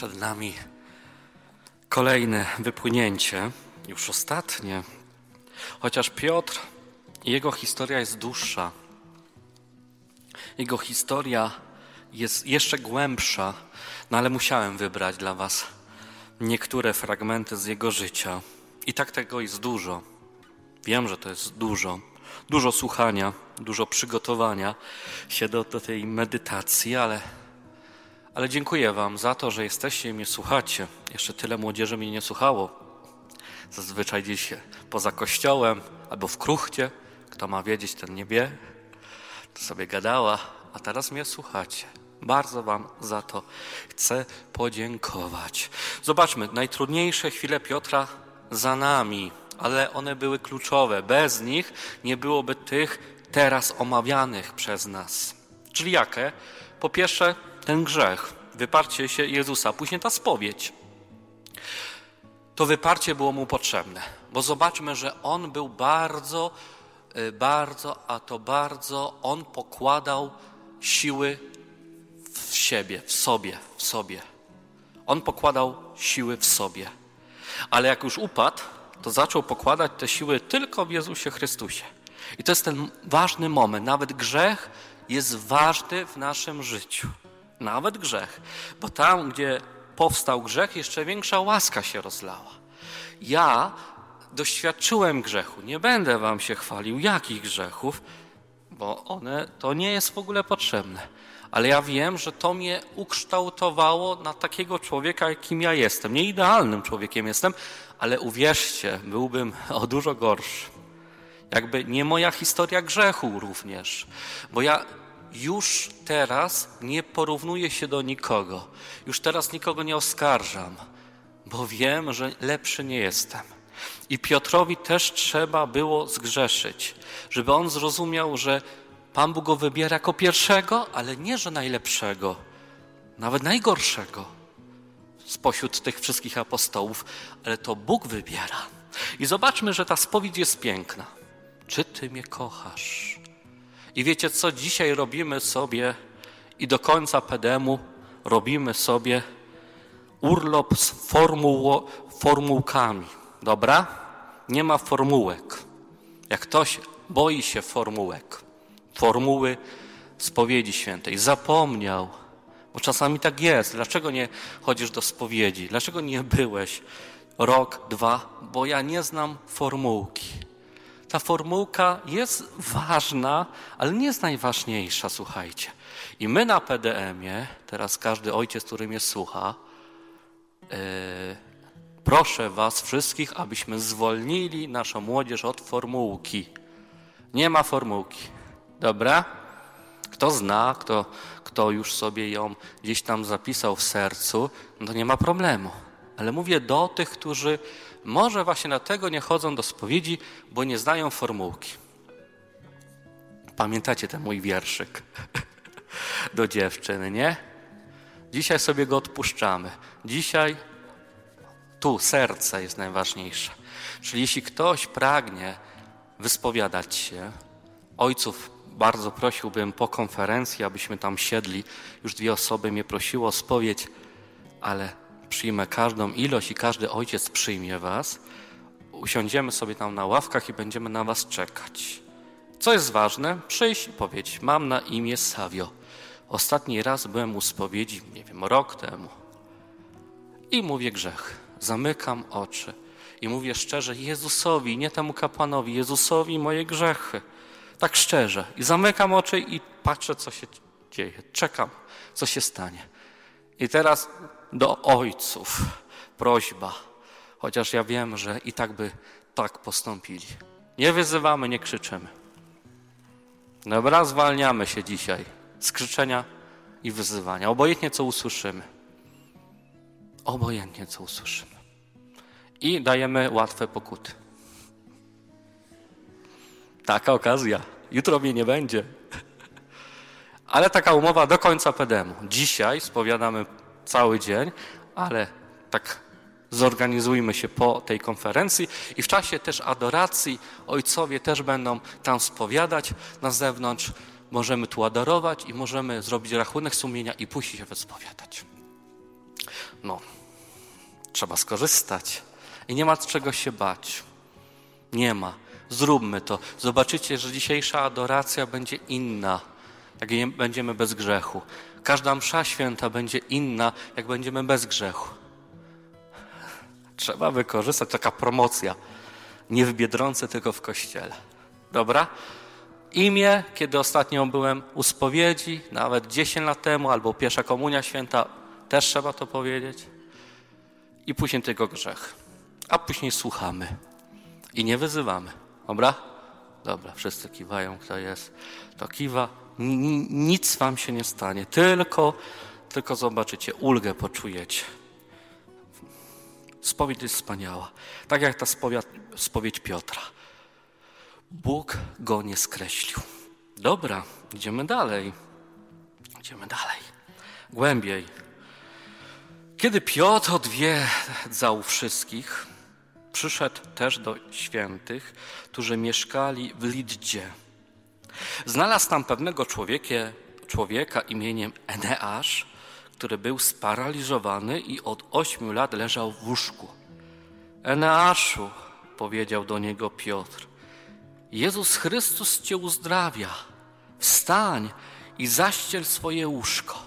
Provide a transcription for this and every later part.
Przed nami kolejne wypłynięcie, już ostatnie. Chociaż Piotr, jego historia jest dłuższa. Jego historia jest jeszcze głębsza, no ale musiałem wybrać dla Was niektóre fragmenty z jego życia. I tak tego jest dużo. Wiem, że to jest dużo. Dużo słuchania, dużo przygotowania się do, do tej medytacji, ale ale dziękuję Wam za to, że jesteście i mnie słuchacie. Jeszcze tyle młodzieży mnie nie słuchało. Zazwyczaj gdzieś poza kościołem albo w kruchcie. Kto ma wiedzieć, ten nie wie. To sobie gadała, a teraz mnie słuchacie. Bardzo Wam za to chcę podziękować. Zobaczmy, najtrudniejsze chwile Piotra za nami, ale one były kluczowe. Bez nich nie byłoby tych teraz omawianych przez nas. Czyli jakie? Po pierwsze, ten grzech, wyparcie się Jezusa, później ta spowiedź. To wyparcie było mu potrzebne, bo zobaczmy, że on był bardzo, y, bardzo, a to bardzo, on pokładał siły w siebie, w sobie, w sobie. On pokładał siły w sobie. Ale jak już upadł, to zaczął pokładać te siły tylko w Jezusie Chrystusie. I to jest ten ważny moment. Nawet grzech jest ważny w naszym życiu nawet grzech, bo tam, gdzie powstał grzech, jeszcze większa łaska się rozlała. Ja doświadczyłem grzechu. Nie będę wam się chwalił, jakich grzechów, bo one to nie jest w ogóle potrzebne. Ale ja wiem, że to mnie ukształtowało na takiego człowieka, jakim ja jestem. Nie idealnym człowiekiem jestem, ale uwierzcie, byłbym o dużo gorszy. Jakby nie moja historia grzechu również. Bo ja już teraz nie porównuję się do nikogo. Już teraz nikogo nie oskarżam, bo wiem, że lepszy nie jestem. I Piotrowi też trzeba było zgrzeszyć, żeby on zrozumiał, że Pan Bóg go wybiera jako pierwszego, ale nie, że najlepszego, nawet najgorszego spośród tych wszystkich apostołów, ale to Bóg wybiera. I zobaczmy, że ta spowiedź jest piękna. Czy Ty mnie kochasz? I wiecie co? Dzisiaj robimy sobie i do końca PDM-u robimy sobie urlop z formuł, formułkami. Dobra? Nie ma formułek. Jak ktoś boi się formułek, formuły spowiedzi świętej, zapomniał, bo czasami tak jest. Dlaczego nie chodzisz do spowiedzi? Dlaczego nie byłeś rok, dwa? Bo ja nie znam formułki ta formułka jest ważna, ale nie jest najważniejsza, słuchajcie. I my na PDM-ie, teraz każdy ojciec, który mnie słucha, yy, proszę Was wszystkich, abyśmy zwolnili naszą młodzież od formułki. Nie ma formułki. Dobra? Kto zna, kto, kto już sobie ją gdzieś tam zapisał w sercu, no to nie ma problemu. Ale mówię do tych, którzy może właśnie dlatego nie chodzą do spowiedzi, bo nie znają formułki. Pamiętacie ten mój wierszyk do dziewczyny, nie? Dzisiaj sobie go odpuszczamy. Dzisiaj tu serce jest najważniejsze. Czyli jeśli ktoś pragnie wyspowiadać się, ojców bardzo prosiłbym po konferencji, abyśmy tam siedli. Już dwie osoby mnie prosiło o spowiedź, ale przyjmę każdą ilość i każdy ojciec przyjmie was, usiądziemy sobie tam na ławkach i będziemy na was czekać. Co jest ważne? Przyjść i powiedzieć, mam na imię Savio. Ostatni raz byłem u spowiedzi, nie wiem, rok temu. I mówię grzech. Zamykam oczy i mówię szczerze Jezusowi, nie temu kapłanowi, Jezusowi moje grzechy. Tak szczerze. I zamykam oczy i patrzę, co się dzieje. Czekam, co się stanie. I teraz do ojców prośba, chociaż ja wiem, że i tak by tak postąpili. Nie wyzywamy, nie krzyczymy. Dobra, zwalniamy się dzisiaj z krzyczenia i wyzywania. Obojętnie co usłyszymy. Obojętnie co usłyszymy. I dajemy łatwe pokuty. Taka okazja. Jutro mnie nie będzie. Ale taka umowa do końca PDM-u. Dzisiaj spowiadamy cały dzień, ale tak zorganizujmy się po tej konferencji i w czasie też adoracji ojcowie też będą tam spowiadać na zewnątrz. Możemy tu adorować i możemy zrobić rachunek sumienia i pójść się wyspowiadać. No, trzeba skorzystać. I nie ma czego się bać. Nie ma. Zróbmy to. Zobaczycie, że dzisiejsza adoracja będzie inna, jak będziemy bez grzechu. Każda msza święta będzie inna, jak będziemy bez grzechu. Trzeba wykorzystać taka promocja. Nie w Biedronce, tylko w kościele. Dobra? Imię, kiedy ostatnio byłem u spowiedzi, nawet 10 lat temu, albo pierwsza komunia święta, też trzeba to powiedzieć. I później tylko grzech. A później słuchamy. I nie wyzywamy. Dobra? Dobra, wszyscy kiwają, kto jest, to kiwa. Nic wam się nie stanie, tylko, tylko zobaczycie, ulgę poczujecie. Spowiedź jest wspaniała. Tak jak ta spowiedź, spowiedź Piotra. Bóg go nie skreślił. Dobra, idziemy dalej. Idziemy dalej. Głębiej. Kiedy Piotr odwiedzał wszystkich, przyszedł też do świętych, którzy mieszkali w Liddzie. Znalazł tam pewnego człowieka imieniem Eneasz, który był sparaliżowany i od ośmiu lat leżał w łóżku. Eneaszu, powiedział do niego Piotr, Jezus Chrystus cię uzdrawia. Wstań i zaściel swoje łóżko.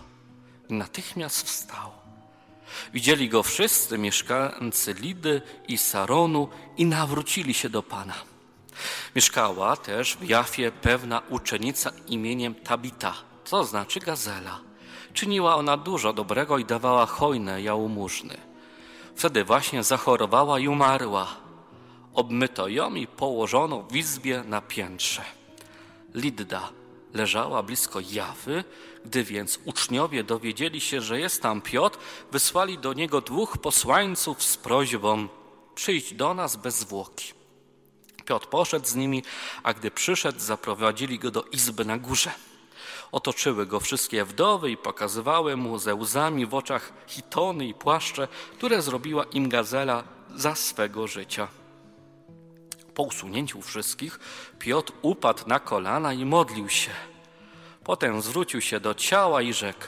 Natychmiast wstał. Widzieli go wszyscy mieszkańcy Lidy i Saronu i nawrócili się do Pana. Mieszkała też w Jafie pewna uczennica imieniem Tabita, co znaczy gazela. Czyniła ona dużo dobrego i dawała hojne jałmużny. Wtedy właśnie zachorowała i umarła. Obmyto ją i położono w izbie na piętrze. Lidda leżała blisko Jawy, gdy więc uczniowie dowiedzieli się, że jest tam Piotr, wysłali do niego dwóch posłańców z prośbą: Przyjdź do nas bez zwłoki. Piotr poszedł z nimi, a gdy przyszedł, zaprowadzili go do izby na górze. Otoczyły go wszystkie wdowy i pokazywały mu ze łzami w oczach hitony i płaszcze, które zrobiła im gazela za swego życia. Po usunięciu wszystkich, Piotr upadł na kolana i modlił się. Potem zwrócił się do ciała i rzekł: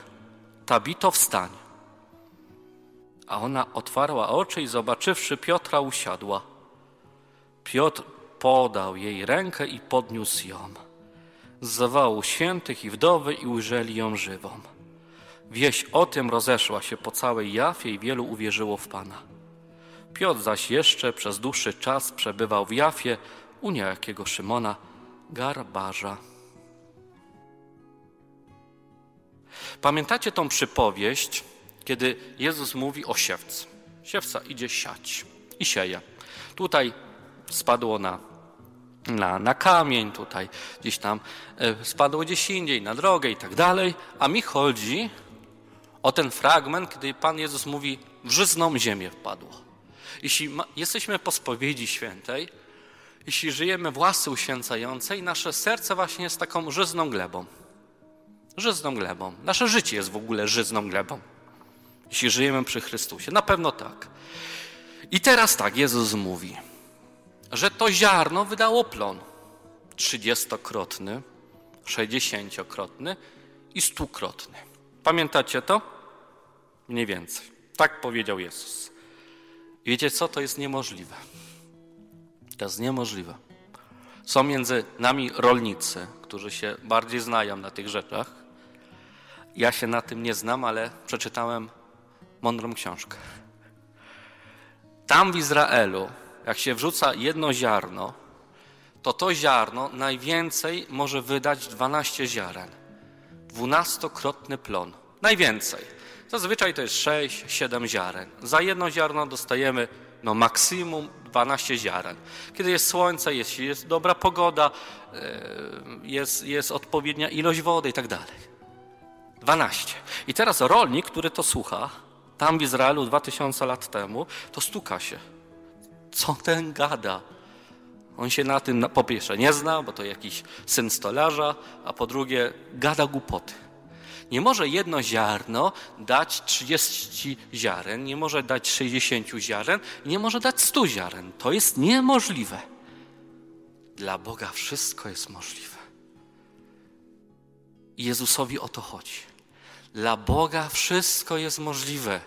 Tabito, wstań. A ona otwarła oczy i zobaczywszy Piotra, usiadła. Piotr podał jej rękę i podniósł ją. Zawołał świętych i wdowy i ujrzeli ją żywą. Wieść o tym rozeszła się po całej Jafie i wielu uwierzyło w Pana. Piotr zaś jeszcze przez dłuższy czas przebywał w Jafie u niejakiego Szymona, garbarza. Pamiętacie tą przypowieść, kiedy Jezus mówi o siewcy? Siewca idzie siać i sieje. Tutaj spadło na, na, na kamień, tutaj gdzieś tam e, spadło gdzieś indziej, na drogę i tak dalej. A mi chodzi o ten fragment, kiedy Pan Jezus mówi, żyzną ziemię wpadło. Jeśli ma, jesteśmy po spowiedzi świętej, jeśli żyjemy w łasce uświęcającej, nasze serce właśnie jest taką żyzną glebą. Żyzną glebą. Nasze życie jest w ogóle żyzną glebą. Jeśli żyjemy przy Chrystusie. Na pewno tak. I teraz tak, Jezus mówi, że to ziarno wydało plon. Trzydziestokrotny, sześćdziesięciokrotny i stukrotny. Pamiętacie to? Mniej więcej. Tak powiedział Jezus. Wiecie co? To jest niemożliwe. To jest niemożliwe. Są między nami rolnicy, którzy się bardziej znają na tych rzeczach. Ja się na tym nie znam, ale przeczytałem mądrą książkę. Tam w Izraelu, jak się wrzuca jedno ziarno, to to ziarno najwięcej może wydać 12 ziaren. Dwunastokrotny plon. Najwięcej. Zazwyczaj to jest 6-7 ziaren. Za jedno ziarno dostajemy no maksimum 12 ziaren. Kiedy jest słońce, jeśli jest dobra pogoda, e, jest, jest odpowiednia ilość wody i tak dalej. 12. I teraz rolnik, który to słucha, tam w Izraelu 2000 lat temu, to stuka się. Co ten gada? On się na tym po pierwsze nie zna, bo to jakiś syn stolarza, a po drugie gada głupoty. Nie może jedno ziarno dać 30 ziaren, nie może dać 60 ziaren, nie może dać 100 ziaren. To jest niemożliwe. Dla Boga wszystko jest możliwe. Jezusowi o to chodzi. Dla Boga wszystko jest możliwe.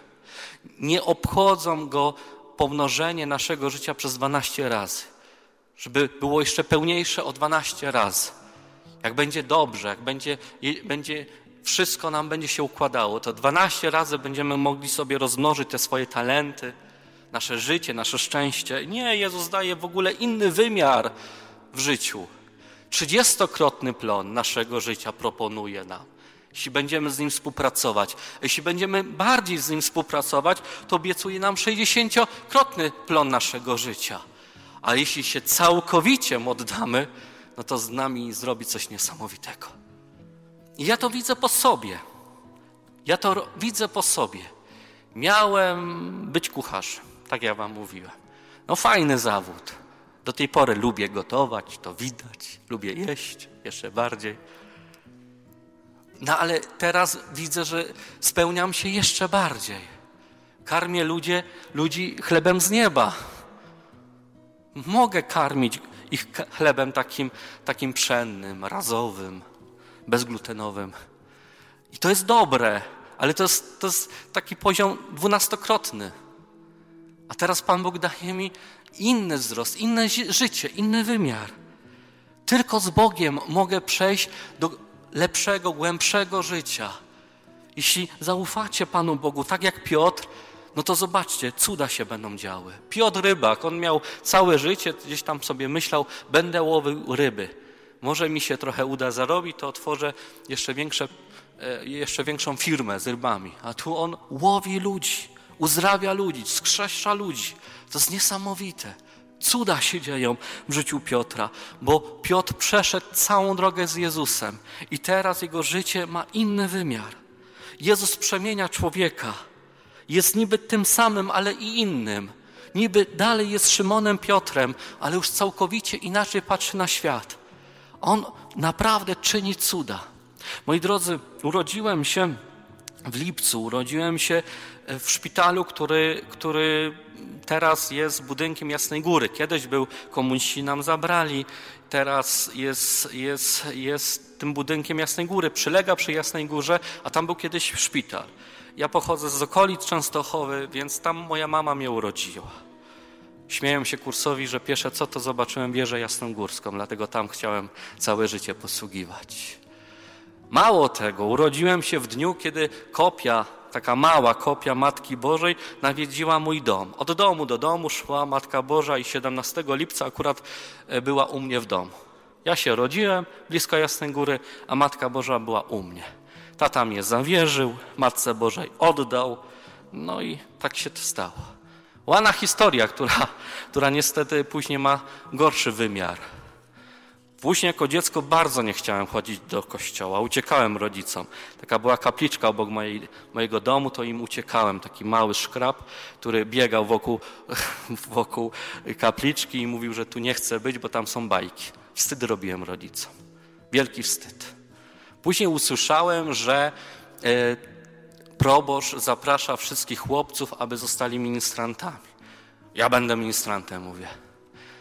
Nie obchodzą go pomnożenie naszego życia przez 12 razy, żeby było jeszcze pełniejsze o 12 razy. Jak będzie dobrze, jak będzie, będzie wszystko nam będzie się układało, to 12 razy będziemy mogli sobie rozmnożyć te swoje talenty, nasze życie, nasze szczęście. Nie, Jezus daje w ogóle inny wymiar w życiu. Trzydziestokrotny plon naszego życia proponuje nam. Jeśli będziemy z Nim współpracować, jeśli będziemy bardziej z Nim współpracować, to obiecuje nam sześćdziesięciokrotny plon naszego życia. A jeśli się całkowicie oddamy, no to z nami zrobi coś niesamowitego. I ja to widzę po sobie. Ja to widzę po sobie. Miałem być kucharzem, tak jak wam mówiłem. No fajny zawód. Do tej pory lubię gotować, to widać. Lubię jeść jeszcze bardziej. No ale teraz widzę, że spełniam się jeszcze bardziej. Karmię ludzie, ludzi chlebem z nieba. Mogę karmić ich chlebem takim, takim pszennym, razowym, bezglutenowym. I to jest dobre, ale to jest, to jest taki poziom dwunastokrotny. A teraz Pan Bóg daje mi inny wzrost, inne życie, inny wymiar. Tylko z Bogiem mogę przejść do lepszego, głębszego życia. Jeśli zaufacie Panu Bogu, tak jak Piotr, no to zobaczcie, cuda się będą działy. Piotr Rybak, on miał całe życie, gdzieś tam sobie myślał, będę łowił ryby. Może mi się trochę uda zarobić, to otworzę jeszcze, większe, e, jeszcze większą firmę z rybami. A tu on łowi ludzi, uzdrawia ludzi, skrzeszcza ludzi. To jest niesamowite. Cuda się dzieją w życiu Piotra, bo Piotr przeszedł całą drogę z Jezusem i teraz jego życie ma inny wymiar. Jezus przemienia człowieka. Jest niby tym samym, ale i innym. Niby dalej jest Szymonem Piotrem, ale już całkowicie inaczej patrzy na świat. On naprawdę czyni cuda. Moi drodzy, urodziłem się w lipcu, urodziłem się w szpitalu, który, który teraz jest budynkiem Jasnej Góry. Kiedyś był, komuniści nam zabrali, teraz jest, jest, jest tym budynkiem Jasnej Góry. Przylega przy Jasnej Górze, a tam był kiedyś szpital. Ja pochodzę z okolic Częstochowy, więc tam moja mama mnie urodziła. Śmieją się kursowi, że pierwsze co to zobaczyłem wieżę jasnogórską, dlatego tam chciałem całe życie posługiwać. Mało tego, urodziłem się w dniu, kiedy kopia, taka mała kopia Matki Bożej nawiedziła mój dom. Od domu do domu szła Matka Boża i 17 lipca akurat e, była u mnie w domu. Ja się rodziłem blisko Jasnej Góry, a Matka Boża była u mnie. Tata mnie zawierzył, Matce Bożej oddał, no i tak się to stało. Łana historia, która, która niestety później ma gorszy wymiar. Później jako dziecko bardzo nie chciałem chodzić do kościoła. Uciekałem rodzicom. Taka była kapliczka obok mojej, mojego domu, to im uciekałem. Taki mały szkrab, który biegał wokół, wokół kapliczki i mówił, że tu nie chce być, bo tam są bajki. Wstyd robiłem rodzicom. Wielki wstyd. Później usłyszałem, że e, proboszcz zaprasza wszystkich chłopców, aby zostali ministrantami. Ja będę ministrantem, mówię.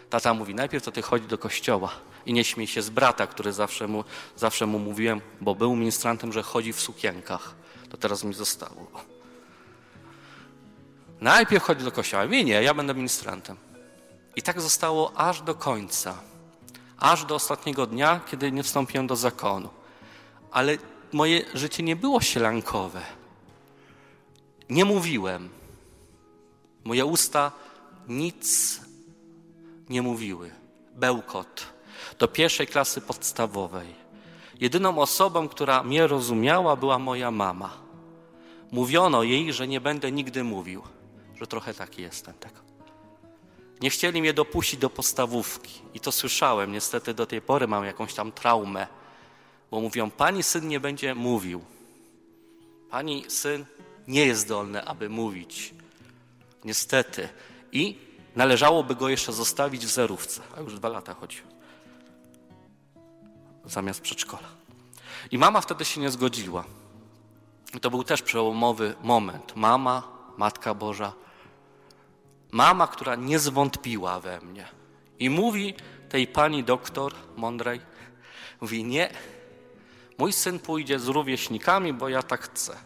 Tata mówi, najpierw to ty chodź do kościoła i nie śmiej się z brata, który zawsze mu, zawsze mu mówiłem, bo był ministrantem, że chodzi w sukienkach. To teraz mi zostało. Najpierw chodź do kościoła. Nie, nie, ja będę ministrantem. I tak zostało aż do końca. Aż do ostatniego dnia, kiedy nie wstąpiłem do zakonu. Ale moje życie nie było sielankowe. Nie mówiłem. Moje usta nic nie mówiły. Bełkot. Do pierwszej klasy podstawowej. Jedyną osobą, która mnie rozumiała, była moja mama. Mówiono jej, że nie będę nigdy mówił, że trochę taki jestem tego. Nie chcieli mnie dopuścić do podstawówki i to słyszałem. Niestety do tej pory mam jakąś tam traumę, bo mówią: Pani syn nie będzie mówił. Pani syn nie jest zdolny, aby mówić. Niestety. I należałoby go jeszcze zostawić w zerówce, a już dwa lata chodzi. Zamiast przedszkola. I mama wtedy się nie zgodziła. I to był też przełomowy moment. Mama, Matka Boża, mama, która nie zwątpiła we mnie. I mówi tej pani doktor mądrej, mówi nie, mój syn pójdzie z rówieśnikami, bo ja tak chcę.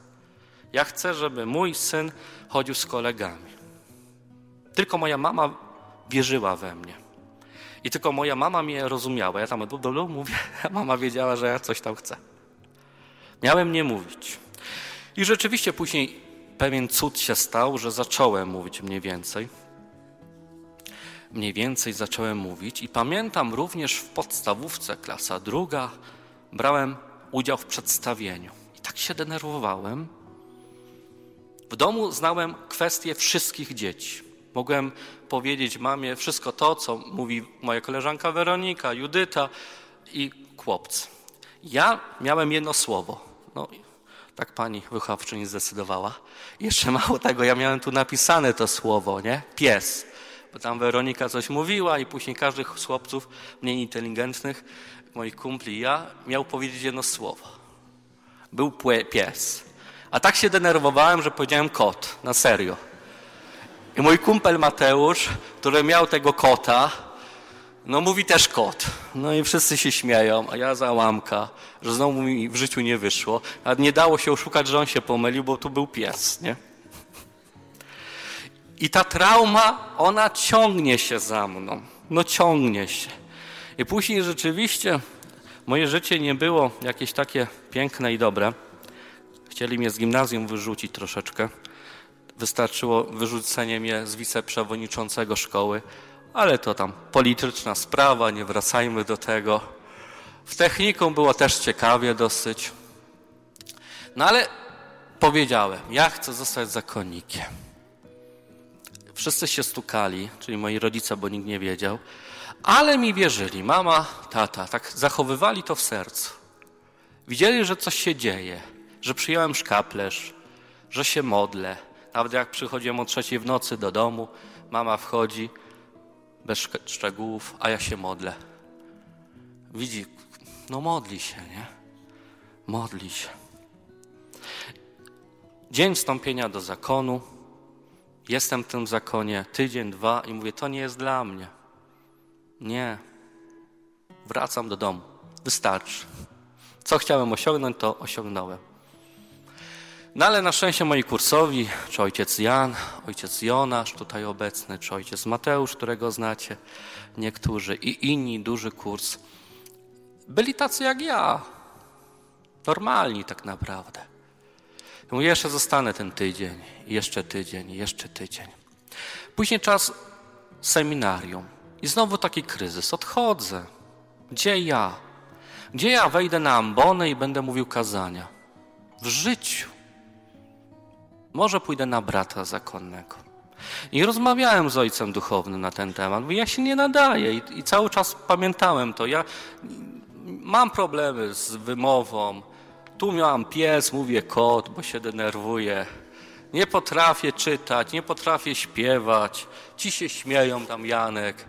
Ja chcę, żeby mój syn chodził z kolegami. Tylko moja mama wierzyła we mnie. I tylko moja mama mnie rozumiała. Ja tam do mówię, a mama wiedziała, że ja coś tam chcę. Miałem nie mówić. I rzeczywiście później pewien cud się stał, że zacząłem mówić mniej więcej. Mniej więcej zacząłem mówić i pamiętam również w podstawówce, klasa druga, brałem udział w przedstawieniu. I tak się denerwowałem. W domu znałem kwestie wszystkich dzieci. Mogłem powiedzieć mamie wszystko to, co mówi moja koleżanka Weronika, Judyta i chłopcy. Ja miałem jedno słowo. No, tak pani wychowczyni zdecydowała. Jeszcze mało tego, ja miałem tu napisane to słowo, nie? Pies. Bo tam Weronika coś mówiła i później każdy z chłopców mniej inteligentnych, moich kumpli ja, miał powiedzieć jedno słowo. Był pies. A tak się denerwowałem, że powiedziałem kot. Na serio. I mój kumpel Mateusz, który miał tego kota, no mówi też kot. No i wszyscy się śmieją, a ja załamka, że znowu mi w życiu nie wyszło. A nie dało się oszukać, że on się pomylił, bo tu był pies, nie? I ta trauma, ona ciągnie się za mną. No ciągnie się. I później rzeczywiście moje życie nie było jakieś takie piękne i dobre. Chcieli mnie z gimnazjum wyrzucić troszeczkę. Wystarczyło wyrzucenie mnie z wiceprzewodniczącego szkoły, ale to tam polityczna sprawa, nie wracajmy do tego. W technikum było też ciekawie dosyć. No ale powiedziałem, ja chcę zostać zakonnikiem. Wszyscy się stukali, czyli moi rodzice, bo nikt nie wiedział, ale mi wierzyli, mama, tata, tak zachowywali to w sercu. Widzieli, że coś się dzieje, że przyjąłem szkaplerz, że się modlę. Nawet jak przychodziłem o trzeciej w nocy do domu, mama wchodzi, bez szczegółów, a ja się modlę. Widzi, no modli się, nie? Modli się. Dzień wstąpienia do zakonu. Jestem w tym zakonie tydzień, dwa i mówię, to nie jest dla mnie. Nie. Wracam do domu. Wystarczy. Co chciałem osiągnąć, to osiągnąłem. No ale na szczęście moi kursowi, czy ojciec Jan, ojciec Jonasz tutaj obecny, czy ojciec Mateusz, którego znacie niektórzy i inni, duży kurs, byli tacy jak ja. Normalni tak naprawdę. Ja mówię, jeszcze zostanę ten tydzień, jeszcze tydzień, jeszcze tydzień. Później czas seminarium i znowu taki kryzys. Odchodzę. Gdzie ja? Gdzie ja wejdę na ambonę i będę mówił kazania? W życiu. Może pójdę na brata zakonnego. I rozmawiałem z ojcem duchownym na ten temat, bo ja się nie nadaję i, i cały czas pamiętałem to. Ja mam problemy z wymową. Tu miałam pies, mówię kot, bo się denerwuję. Nie potrafię czytać, nie potrafię śpiewać. Ci się śmieją, tam Janek.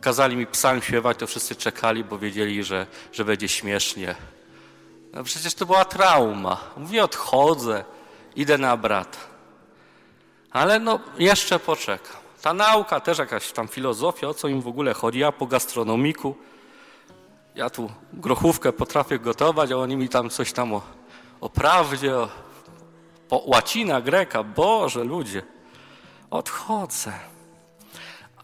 Kazali mi psalm śpiewać, to wszyscy czekali, bo wiedzieli, że, że będzie śmiesznie. No przecież to była trauma. Mówię, odchodzę idę na brata. Ale no, jeszcze poczekam. Ta nauka, też jakaś tam filozofia, o co im w ogóle chodzi. Ja po gastronomiku, ja tu grochówkę potrafię gotować, a oni mi tam coś tam o, o prawdzie, o, po łacina, greka. Boże, ludzie, odchodzę.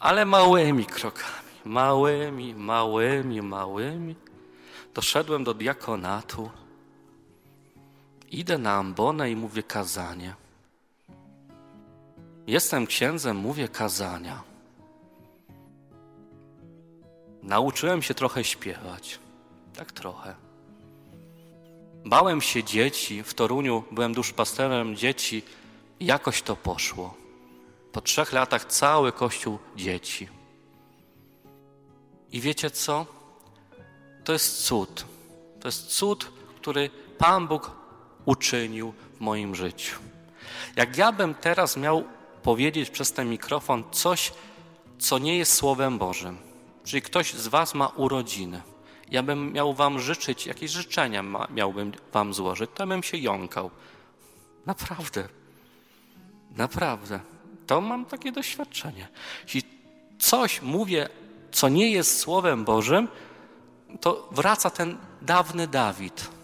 Ale małymi krokami, małymi, małymi, małymi. Doszedłem do diakonatu. Idę na ambonę i mówię kazanie. Jestem księdzem, mówię kazania. Nauczyłem się trochę śpiewać. Tak trochę. Bałem się dzieci. W Toruniu byłem duszpasterem dzieci. Jakoś to poszło. Po trzech latach cały kościół dzieci. I wiecie co? To jest cud. To jest cud, który Pan Bóg uczynił w moim życiu. Jak ja bym teraz miał powiedzieć przez ten mikrofon coś, co nie jest Słowem Bożym, czyli ktoś z Was ma urodziny, ja bym miał Wam życzyć, jakieś życzenia miałbym Wam złożyć, to bym się jąkał. Naprawdę. Naprawdę. To mam takie doświadczenie. Jeśli coś mówię, co nie jest Słowem Bożym, to wraca ten dawny Dawid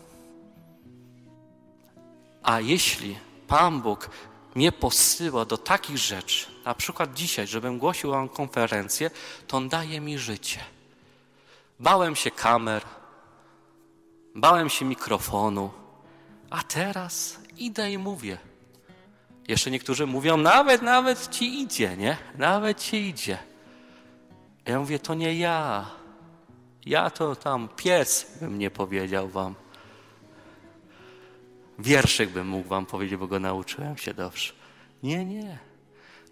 a jeśli Pan Bóg mnie posyła do takich rzeczy, na przykład dzisiaj, żebym głosił wam konferencję, to on daje mi życie. Bałem się kamer, bałem się mikrofonu, a teraz idę i mówię. Jeszcze niektórzy mówią, nawet, nawet ci idzie, nie? Nawet ci idzie. Ja mówię, to nie ja. Ja to tam pies bym nie powiedział wam. Wierszyk bym mógł wam powiedzieć, bo go nauczyłem się dobrze. Nie, nie.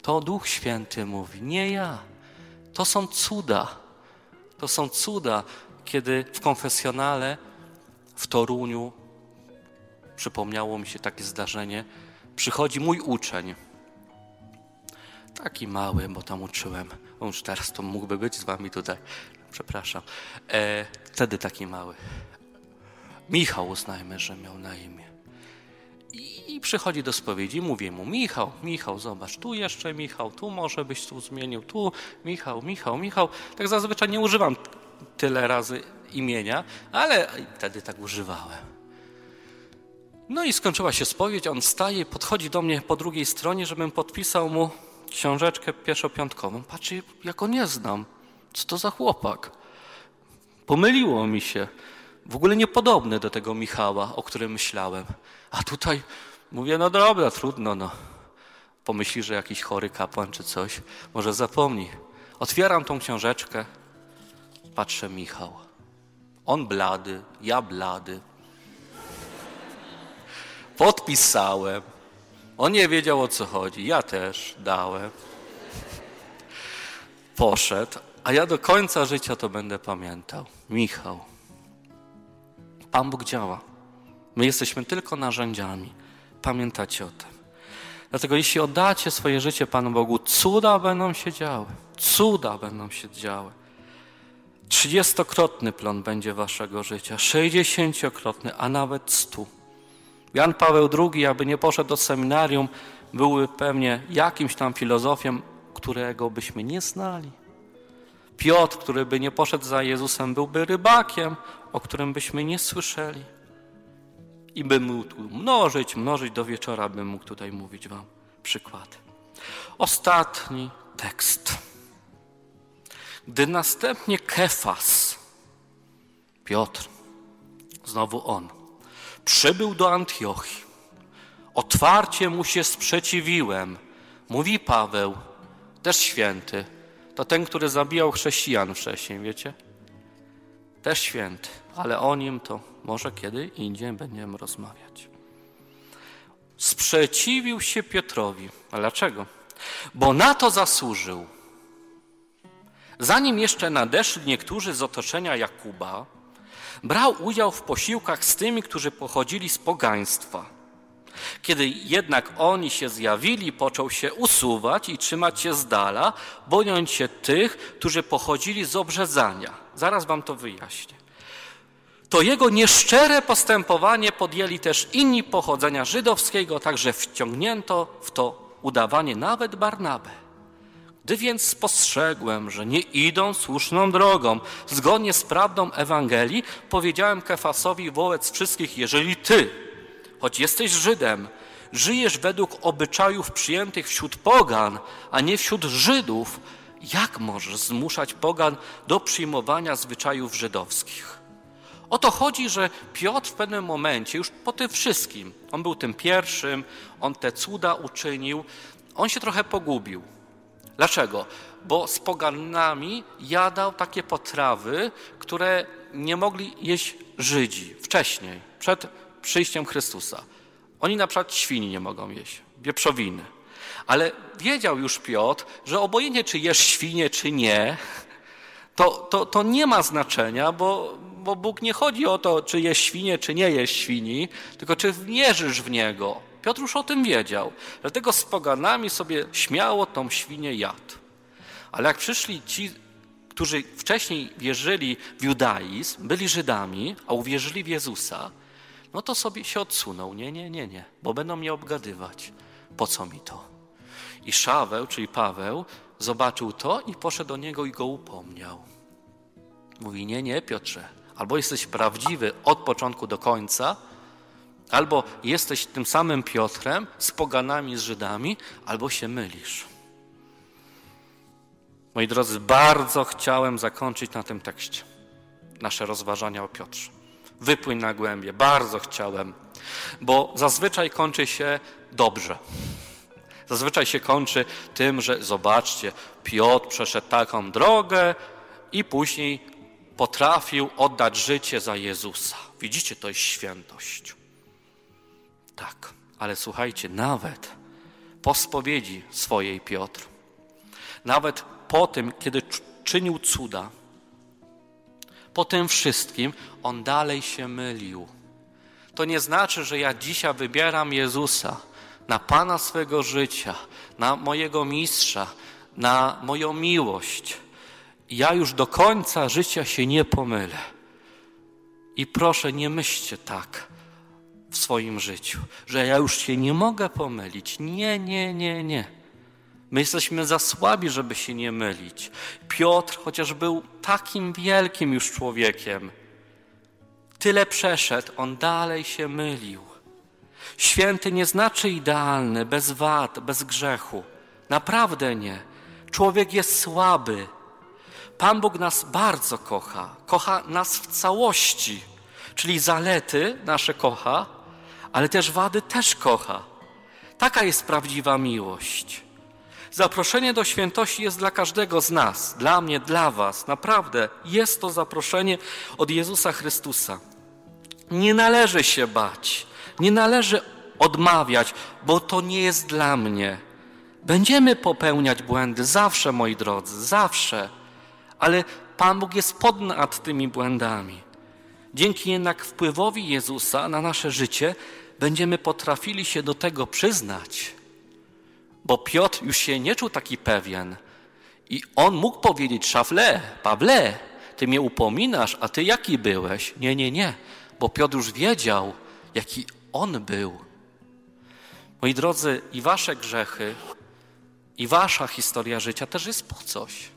To Duch Święty mówi, nie ja. To są cuda. To są cuda, kiedy w konfesjonale w Toruniu przypomniało mi się takie zdarzenie. Przychodzi mój uczeń. Taki mały, bo tam uczyłem. On już teraz to mógłby być z wami tutaj. Przepraszam. E, wtedy taki mały. Michał uznajmy, że miał na imię. I, I przychodzi do spowiedzi, mówię mu, Michał, Michał, zobacz, tu jeszcze Michał, tu może byś tu zmienił, tu Michał, Michał, Michał. Tak zazwyczaj nie używam tyle razy imienia, ale wtedy tak używałem. No i skończyła się spowiedź, on staje, podchodzi do mnie po drugiej stronie, żebym podpisał mu książeczkę pierwszopiątkową. Patrzy, jak go nie znam. Co to za chłopak? Pomyliło mi się. W ogóle niepodobny do tego Michała, o którym myślałem. A tutaj mówię, no dobra, trudno, no. Pomyśli, że jakiś chory kapłan czy coś. Może zapomni. Otwieram tą książeczkę. Patrzę, Michał. On blady, ja blady. Podpisałem. On nie wiedział o co chodzi. Ja też dałem. Poszedł, a ja do końca życia to będę pamiętał. Michał. Pan Bóg działa. My jesteśmy tylko narzędziami. Pamiętacie o tym. Dlatego jeśli oddacie swoje życie Panu Bogu, cuda będą się działy. Cuda będą się działy. Trzydziestokrotny plon będzie waszego życia, sześćdziesięciokrotny, a nawet stu. Jan Paweł II, aby nie poszedł do seminarium, byłby pewnie jakimś tam filozofiem, którego byśmy nie znali. Piotr, który by nie poszedł za Jezusem, byłby rybakiem, o którym byśmy nie słyszeli. I bym mógł mnożyć, mnożyć do wieczora, bym mógł tutaj mówić Wam przykłady. Ostatni tekst. Gdy następnie Kefas, Piotr, znowu on, przybył do Antiochii, otwarcie mu się sprzeciwiłem, mówi Paweł, też święty, to ten, który zabijał chrześcijan wcześniej, wiecie? Też święty, ale o nim to może kiedy indziej będziemy rozmawiać. Sprzeciwił się Piotrowi. A dlaczego? Bo na to zasłużył. Zanim jeszcze nadeszli niektórzy z otoczenia Jakuba, brał udział w posiłkach z tymi, którzy pochodzili z pogaństwa. Kiedy jednak oni się zjawili, począł się usuwać i trzymać się z dala, bojąc się tych, którzy pochodzili z obrzezania. Zaraz wam to wyjaśnię. To jego nieszczere postępowanie podjęli też inni pochodzenia żydowskiego, także wciągnięto w to udawanie nawet Barnabę. Gdy więc spostrzegłem, że nie idą słuszną drogą, zgodnie z prawdą Ewangelii, powiedziałem Kefasowi wobec wszystkich, jeżeli ty, choć jesteś Żydem, żyjesz według obyczajów przyjętych wśród pogan, a nie wśród Żydów, jak możesz zmuszać pogan do przyjmowania zwyczajów żydowskich? O to chodzi, że Piotr w pewnym momencie, już po tym wszystkim, on był tym pierwszym, on te cuda uczynił, on się trochę pogubił. Dlaczego? Bo z poganami jadał takie potrawy, które nie mogli jeść Żydzi wcześniej, przed przyjściem Chrystusa. Oni na przykład świni nie mogą jeść, wieprzowiny. Ale wiedział już Piotr, że obojętnie czy jesz świnie, czy nie, to, to, to nie ma znaczenia, bo, bo Bóg nie chodzi o to, czy jest świnie, czy nie jest świni, tylko czy wierzysz w Niego. Piotr już o tym wiedział. Dlatego z poganami sobie śmiało tą świnię jadł. Ale jak przyszli ci, którzy wcześniej wierzyli w judaizm, byli Żydami, a uwierzyli w Jezusa, no to sobie się odsunął. Nie, nie, nie, nie, bo będą mnie obgadywać. Po co mi to? I Szaweł, czyli Paweł, zobaczył to i poszedł do niego i go upomniał. Mówi, nie, nie, Piotrze, albo jesteś prawdziwy od początku do końca, Albo jesteś tym samym Piotrem z poganami, z Żydami, albo się mylisz. Moi drodzy, bardzo chciałem zakończyć na tym tekście nasze rozważania o Piotrze. Wypłyń na głębie, bardzo chciałem, bo zazwyczaj kończy się dobrze. Zazwyczaj się kończy tym, że zobaczcie, Piotr przeszedł taką drogę i później potrafił oddać życie za Jezusa. Widzicie, to jest świętość. Tak, ale słuchajcie, nawet po spowiedzi swojej Piotr, nawet po tym, kiedy czynił cuda, po tym wszystkim on dalej się mylił. To nie znaczy, że ja dzisiaj wybieram Jezusa na Pana swego życia, na mojego mistrza, na moją miłość. Ja już do końca życia się nie pomylę. I proszę, nie myślcie tak w swoim życiu, że ja już się nie mogę pomylić. Nie, nie, nie, nie. My jesteśmy za słabi, żeby się nie mylić. Piotr, chociaż był takim wielkim już człowiekiem, tyle przeszedł, on dalej się mylił. Święty nie znaczy idealny, bez wad, bez grzechu. Naprawdę nie. Człowiek jest słaby. Pan Bóg nas bardzo kocha. Kocha nas w całości. Czyli zalety nasze kocha, ale też wady też kocha. Taka jest prawdziwa miłość. Zaproszenie do świętości jest dla każdego z nas, dla mnie, dla Was. Naprawdę jest to zaproszenie od Jezusa Chrystusa. Nie należy się bać, nie należy odmawiać, bo to nie jest dla mnie. Będziemy popełniać błędy zawsze, moi drodzy, zawsze, ale Pan Bóg jest ponad tymi błędami. Dzięki jednak wpływowi Jezusa na nasze życie będziemy potrafili się do tego przyznać bo Piotr już się nie czuł taki pewien. I on mógł powiedzieć, szafle, Pawle, ty mnie upominasz, a ty jaki byłeś? Nie, nie, nie, bo Piotr już wiedział, jaki on był. Moi drodzy, i wasze grzechy, i wasza historia życia też jest po coś.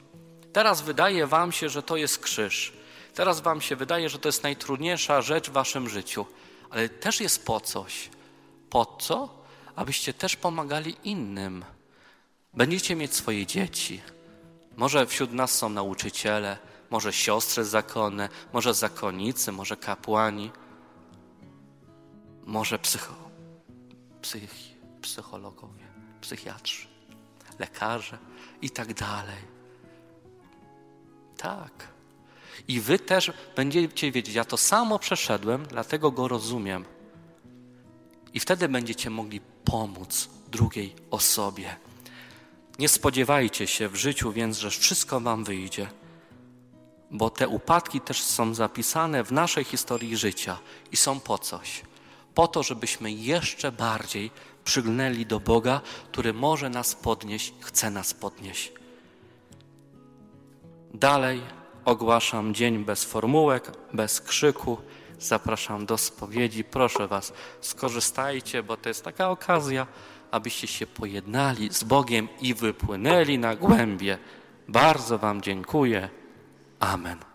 Teraz wydaje wam się, że to jest krzyż. Teraz wam się wydaje, że to jest najtrudniejsza rzecz w waszym życiu, ale też jest po coś. Po co? abyście też pomagali innym. Będziecie mieć swoje dzieci. Może wśród nas są nauczyciele, może siostry zakonne, może zakonnicy, może kapłani, może psycho, psych, psychologowie, psychiatrzy, lekarze i tak dalej. Tak. I wy też będziecie wiedzieć, ja to samo przeszedłem, dlatego go rozumiem. I wtedy będziecie mogli pomóc drugiej osobie. Nie spodziewajcie się w życiu więc, że wszystko Wam wyjdzie, bo te upadki też są zapisane w naszej historii życia i są po coś. Po to, żebyśmy jeszcze bardziej przygnęli do Boga, który może nas podnieść, chce nas podnieść. Dalej ogłaszam dzień bez formułek, bez krzyku. Zapraszam do spowiedzi. Proszę Was, skorzystajcie, bo to jest taka okazja, abyście się pojednali z Bogiem i wypłynęli na głębie. Bardzo Wam dziękuję. Amen.